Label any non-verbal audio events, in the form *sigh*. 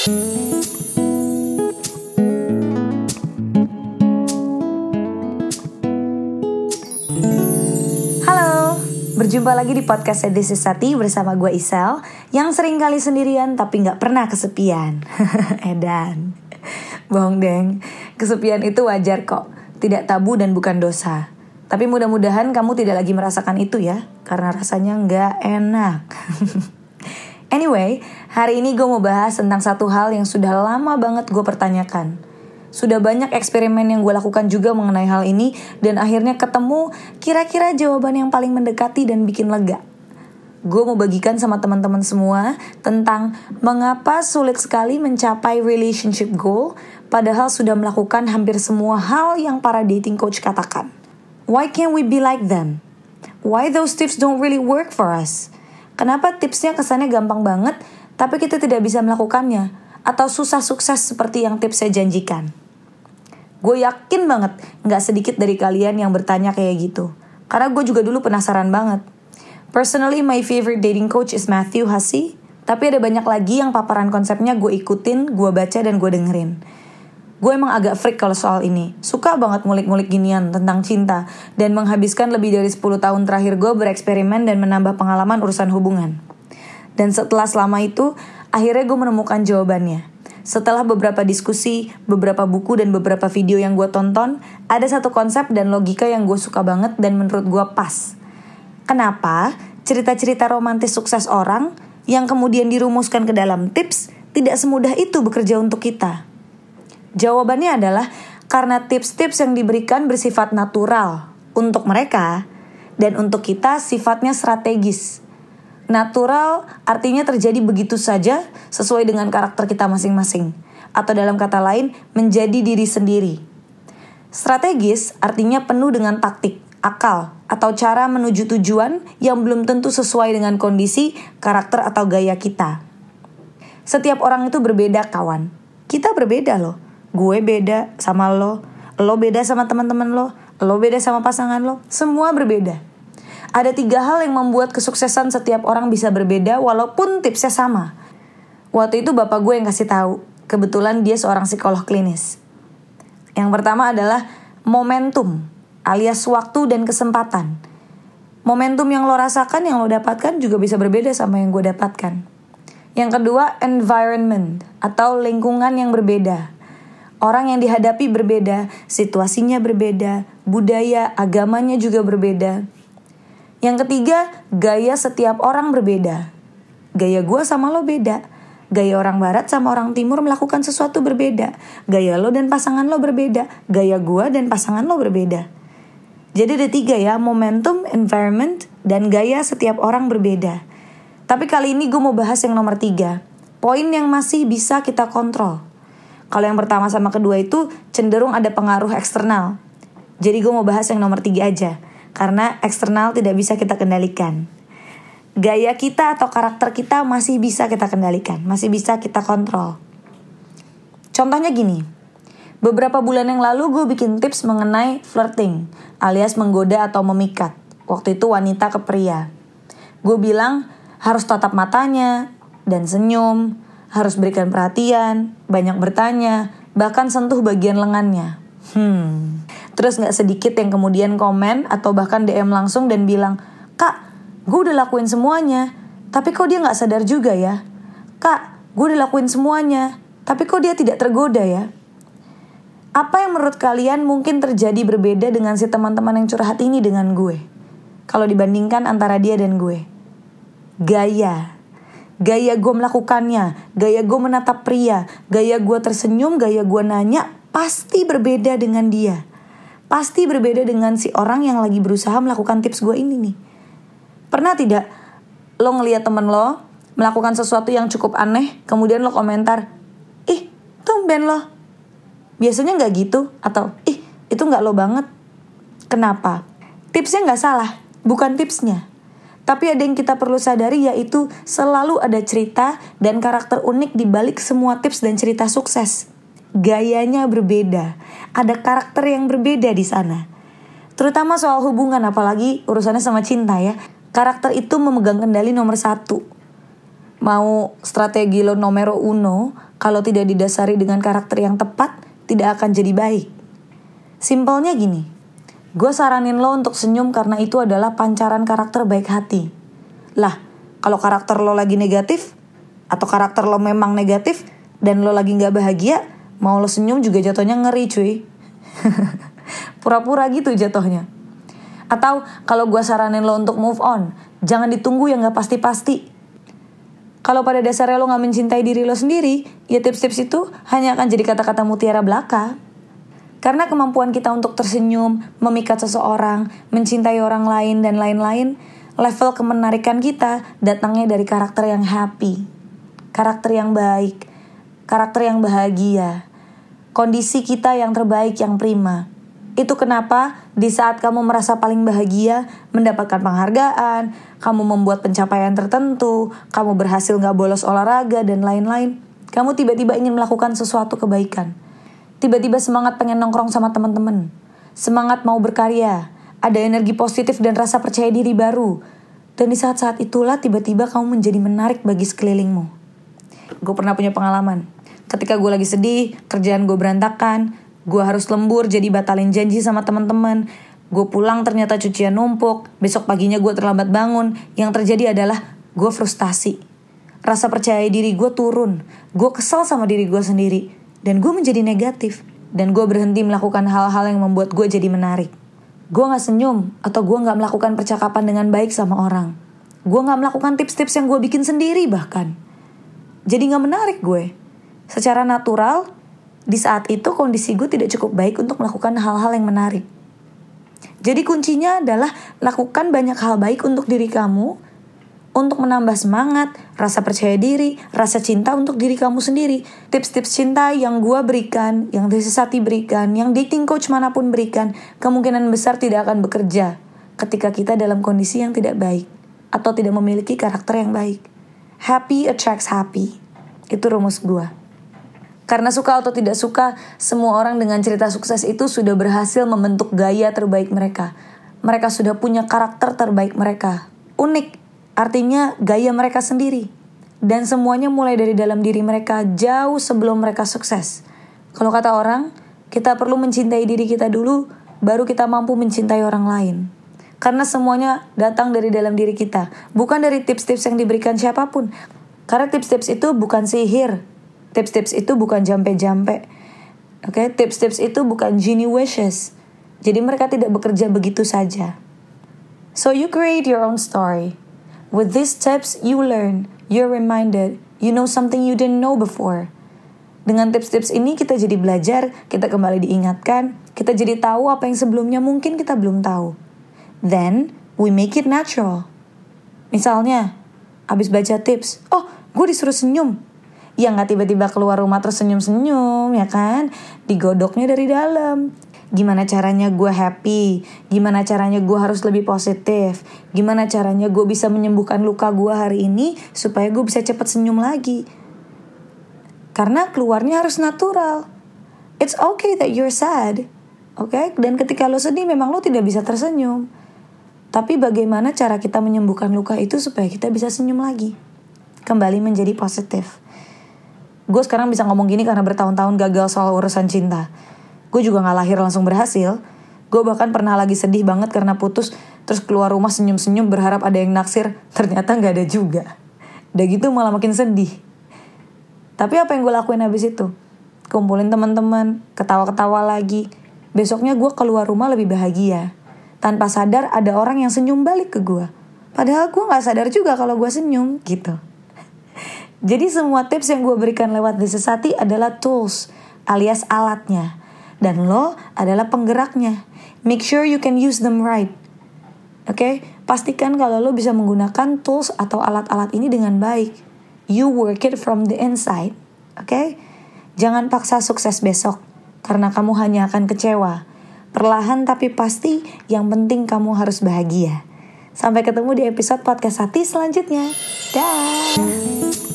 Halo, berjumpa lagi di podcast Edisi Sati bersama gue Isel Yang sering kali sendirian tapi gak pernah kesepian. *laughs* Edan. Bohong deng, kesepian itu wajar kok. Tidak tabu dan bukan dosa. Tapi mudah-mudahan kamu tidak lagi merasakan itu ya Karena rasanya gak enak *laughs* Anyway, hari ini gue mau bahas tentang satu hal yang sudah lama banget gue pertanyakan sudah banyak eksperimen yang gue lakukan juga mengenai hal ini dan akhirnya ketemu kira-kira jawaban yang paling mendekati dan bikin lega. Gue mau bagikan sama teman-teman semua tentang mengapa sulit sekali mencapai relationship goal padahal sudah melakukan hampir semua hal yang para dating coach katakan. Why can't we be like them? Why those tips don't really work for us? Kenapa tipsnya kesannya gampang banget tapi kita tidak bisa melakukannya? Atau susah sukses seperti yang tips saya janjikan? Gue yakin banget gak sedikit dari kalian yang bertanya kayak gitu. Karena gue juga dulu penasaran banget. Personally, my favorite dating coach is Matthew Hussey. Tapi ada banyak lagi yang paparan konsepnya gue ikutin, gue baca, dan gue dengerin. Gue emang agak freak kalau soal ini. Suka banget ngulik-ngulik ginian tentang cinta. Dan menghabiskan lebih dari 10 tahun terakhir gue bereksperimen dan menambah pengalaman urusan hubungan. Dan setelah selama itu, akhirnya gue menemukan jawabannya. Setelah beberapa diskusi, beberapa buku, dan beberapa video yang gue tonton, ada satu konsep dan logika yang gue suka banget dan menurut gue pas. Kenapa cerita-cerita romantis sukses orang yang kemudian dirumuskan ke dalam tips tidak semudah itu bekerja untuk kita? Jawabannya adalah karena tips-tips yang diberikan bersifat natural untuk mereka dan untuk kita sifatnya strategis Natural artinya terjadi begitu saja sesuai dengan karakter kita masing-masing. Atau dalam kata lain, menjadi diri sendiri. Strategis artinya penuh dengan taktik, akal, atau cara menuju tujuan yang belum tentu sesuai dengan kondisi, karakter, atau gaya kita. Setiap orang itu berbeda, kawan. Kita berbeda loh. Gue beda sama lo, lo beda sama teman-teman lo, lo beda sama pasangan lo. Semua berbeda. Ada tiga hal yang membuat kesuksesan setiap orang bisa berbeda walaupun tipsnya sama. Waktu itu bapak gue yang kasih tahu. Kebetulan dia seorang psikolog klinis. Yang pertama adalah momentum alias waktu dan kesempatan. Momentum yang lo rasakan, yang lo dapatkan juga bisa berbeda sama yang gue dapatkan. Yang kedua, environment atau lingkungan yang berbeda. Orang yang dihadapi berbeda, situasinya berbeda, budaya, agamanya juga berbeda. Yang ketiga, gaya setiap orang berbeda. Gaya gue sama lo beda. Gaya orang barat sama orang timur melakukan sesuatu berbeda. Gaya lo dan pasangan lo berbeda. Gaya gue dan pasangan lo berbeda. Jadi ada tiga ya, momentum, environment, dan gaya setiap orang berbeda. Tapi kali ini gue mau bahas yang nomor tiga. Poin yang masih bisa kita kontrol. Kalau yang pertama sama kedua itu cenderung ada pengaruh eksternal. Jadi gue mau bahas yang nomor tiga aja karena eksternal tidak bisa kita kendalikan. Gaya kita atau karakter kita masih bisa kita kendalikan, masih bisa kita kontrol. Contohnya gini, beberapa bulan yang lalu gue bikin tips mengenai flirting, alias menggoda atau memikat. Waktu itu wanita ke pria. Gue bilang harus tatap matanya dan senyum, harus berikan perhatian, banyak bertanya, bahkan sentuh bagian lengannya. Hmm, Terus gak sedikit yang kemudian komen atau bahkan DM langsung dan bilang, Kak, gue udah lakuin semuanya, tapi kok dia gak sadar juga ya? Kak, gue udah lakuin semuanya, tapi kok dia tidak tergoda ya? Apa yang menurut kalian mungkin terjadi berbeda dengan si teman-teman yang curhat ini dengan gue? Kalau dibandingkan antara dia dan gue. Gaya. Gaya gue melakukannya, gaya gue menatap pria, gaya gue tersenyum, gaya gue nanya, pasti berbeda dengan dia pasti berbeda dengan si orang yang lagi berusaha melakukan tips gue ini nih. Pernah tidak lo ngeliat temen lo melakukan sesuatu yang cukup aneh, kemudian lo komentar, ih tumben lo. Biasanya nggak gitu, atau ih itu nggak lo banget. Kenapa? Tipsnya nggak salah, bukan tipsnya. Tapi ada yang kita perlu sadari yaitu selalu ada cerita dan karakter unik di balik semua tips dan cerita sukses gayanya berbeda, ada karakter yang berbeda di sana. Terutama soal hubungan, apalagi urusannya sama cinta ya. Karakter itu memegang kendali nomor satu. Mau strategi lo nomor uno, kalau tidak didasari dengan karakter yang tepat, tidak akan jadi baik. Simpelnya gini, gue saranin lo untuk senyum karena itu adalah pancaran karakter baik hati. Lah, kalau karakter lo lagi negatif, atau karakter lo memang negatif, dan lo lagi gak bahagia, mau lo senyum juga jatuhnya ngeri cuy. *laughs* Pura-pura gitu jatuhnya. Atau kalau gue saranin lo untuk move on, jangan ditunggu yang gak pasti-pasti kalau pada dasarnya lo gak mencintai diri lo sendiri, ya tips-tips itu hanya akan jadi kata-kata mutiara belaka. Karena kemampuan kita untuk tersenyum, memikat seseorang, mencintai orang lain, dan lain-lain, level kemenarikan kita datangnya dari karakter yang happy, karakter yang baik, karakter yang bahagia, kondisi kita yang terbaik, yang prima. Itu kenapa di saat kamu merasa paling bahagia, mendapatkan penghargaan, kamu membuat pencapaian tertentu, kamu berhasil gak bolos olahraga, dan lain-lain, kamu tiba-tiba ingin melakukan sesuatu kebaikan. Tiba-tiba semangat pengen nongkrong sama teman-teman. Semangat mau berkarya, ada energi positif dan rasa percaya diri baru. Dan di saat-saat itulah tiba-tiba kamu menjadi menarik bagi sekelilingmu. Gue pernah punya pengalaman. Ketika gue lagi sedih, kerjaan gue berantakan, Gue harus lembur jadi batalin janji sama teman-teman. Gue pulang ternyata cucian numpuk. Besok paginya gue terlambat bangun. Yang terjadi adalah gue frustasi. Rasa percaya diri gue turun. Gue kesel sama diri gue sendiri. Dan gue menjadi negatif. Dan gue berhenti melakukan hal-hal yang membuat gue jadi menarik. Gue gak senyum atau gue gak melakukan percakapan dengan baik sama orang. Gue gak melakukan tips-tips yang gue bikin sendiri bahkan. Jadi gak menarik gue. Secara natural, di saat itu kondisi gue tidak cukup baik untuk melakukan hal-hal yang menarik. Jadi kuncinya adalah lakukan banyak hal baik untuk diri kamu, untuk menambah semangat, rasa percaya diri, rasa cinta untuk diri kamu sendiri. Tips-tips cinta yang gue berikan, yang Sati berikan, yang dating coach mana pun berikan, kemungkinan besar tidak akan bekerja ketika kita dalam kondisi yang tidak baik atau tidak memiliki karakter yang baik. Happy attracts happy. Itu rumus gue. Karena suka atau tidak suka, semua orang dengan cerita sukses itu sudah berhasil membentuk gaya terbaik mereka. Mereka sudah punya karakter terbaik mereka. Unik, artinya gaya mereka sendiri. Dan semuanya mulai dari dalam diri mereka jauh sebelum mereka sukses. Kalau kata orang, kita perlu mencintai diri kita dulu, baru kita mampu mencintai orang lain. Karena semuanya datang dari dalam diri kita, bukan dari tips-tips yang diberikan siapa pun. Karena tips-tips itu bukan sihir, Tips-tips itu bukan jampe-jampe. Oke, okay? tips-tips itu bukan genie wishes. Jadi mereka tidak bekerja begitu saja. So you create your own story. With these tips you learn, you're reminded, you know something you didn't know before. Dengan tips-tips ini kita jadi belajar, kita kembali diingatkan, kita jadi tahu apa yang sebelumnya mungkin kita belum tahu. Then, we make it natural. Misalnya, abis baca tips, oh, gue disuruh senyum, ya nggak tiba-tiba keluar rumah terus senyum-senyum ya kan digodoknya dari dalam gimana caranya gue happy gimana caranya gue harus lebih positif gimana caranya gue bisa menyembuhkan luka gue hari ini supaya gue bisa cepet senyum lagi. Karena keluarnya harus natural. It's okay that you're sad oke okay? dan ketika lo sedih memang lo tidak bisa tersenyum. Tapi bagaimana cara kita menyembuhkan luka itu supaya kita bisa senyum lagi? Kembali menjadi positif. Gue sekarang bisa ngomong gini karena bertahun-tahun gagal soal urusan cinta. Gue juga gak lahir langsung berhasil. Gue bahkan pernah lagi sedih banget karena putus, terus keluar rumah senyum-senyum berharap ada yang naksir, ternyata gak ada juga. Udah gitu malah makin sedih. Tapi apa yang gue lakuin habis itu? Kumpulin teman-teman, ketawa-ketawa lagi. Besoknya gue keluar rumah lebih bahagia. Tanpa sadar ada orang yang senyum balik ke gue. Padahal gue gak sadar juga kalau gue senyum gitu. Jadi semua tips yang gue berikan lewat Desesati adalah tools alias alatnya. Dan lo adalah penggeraknya. Make sure you can use them right. Oke, okay? pastikan kalau lo bisa menggunakan tools atau alat-alat ini dengan baik. You work it from the inside. Oke? Okay? Jangan paksa sukses besok karena kamu hanya akan kecewa. Perlahan tapi pasti yang penting kamu harus bahagia. Sampai ketemu di episode podcast Sati selanjutnya. Dah.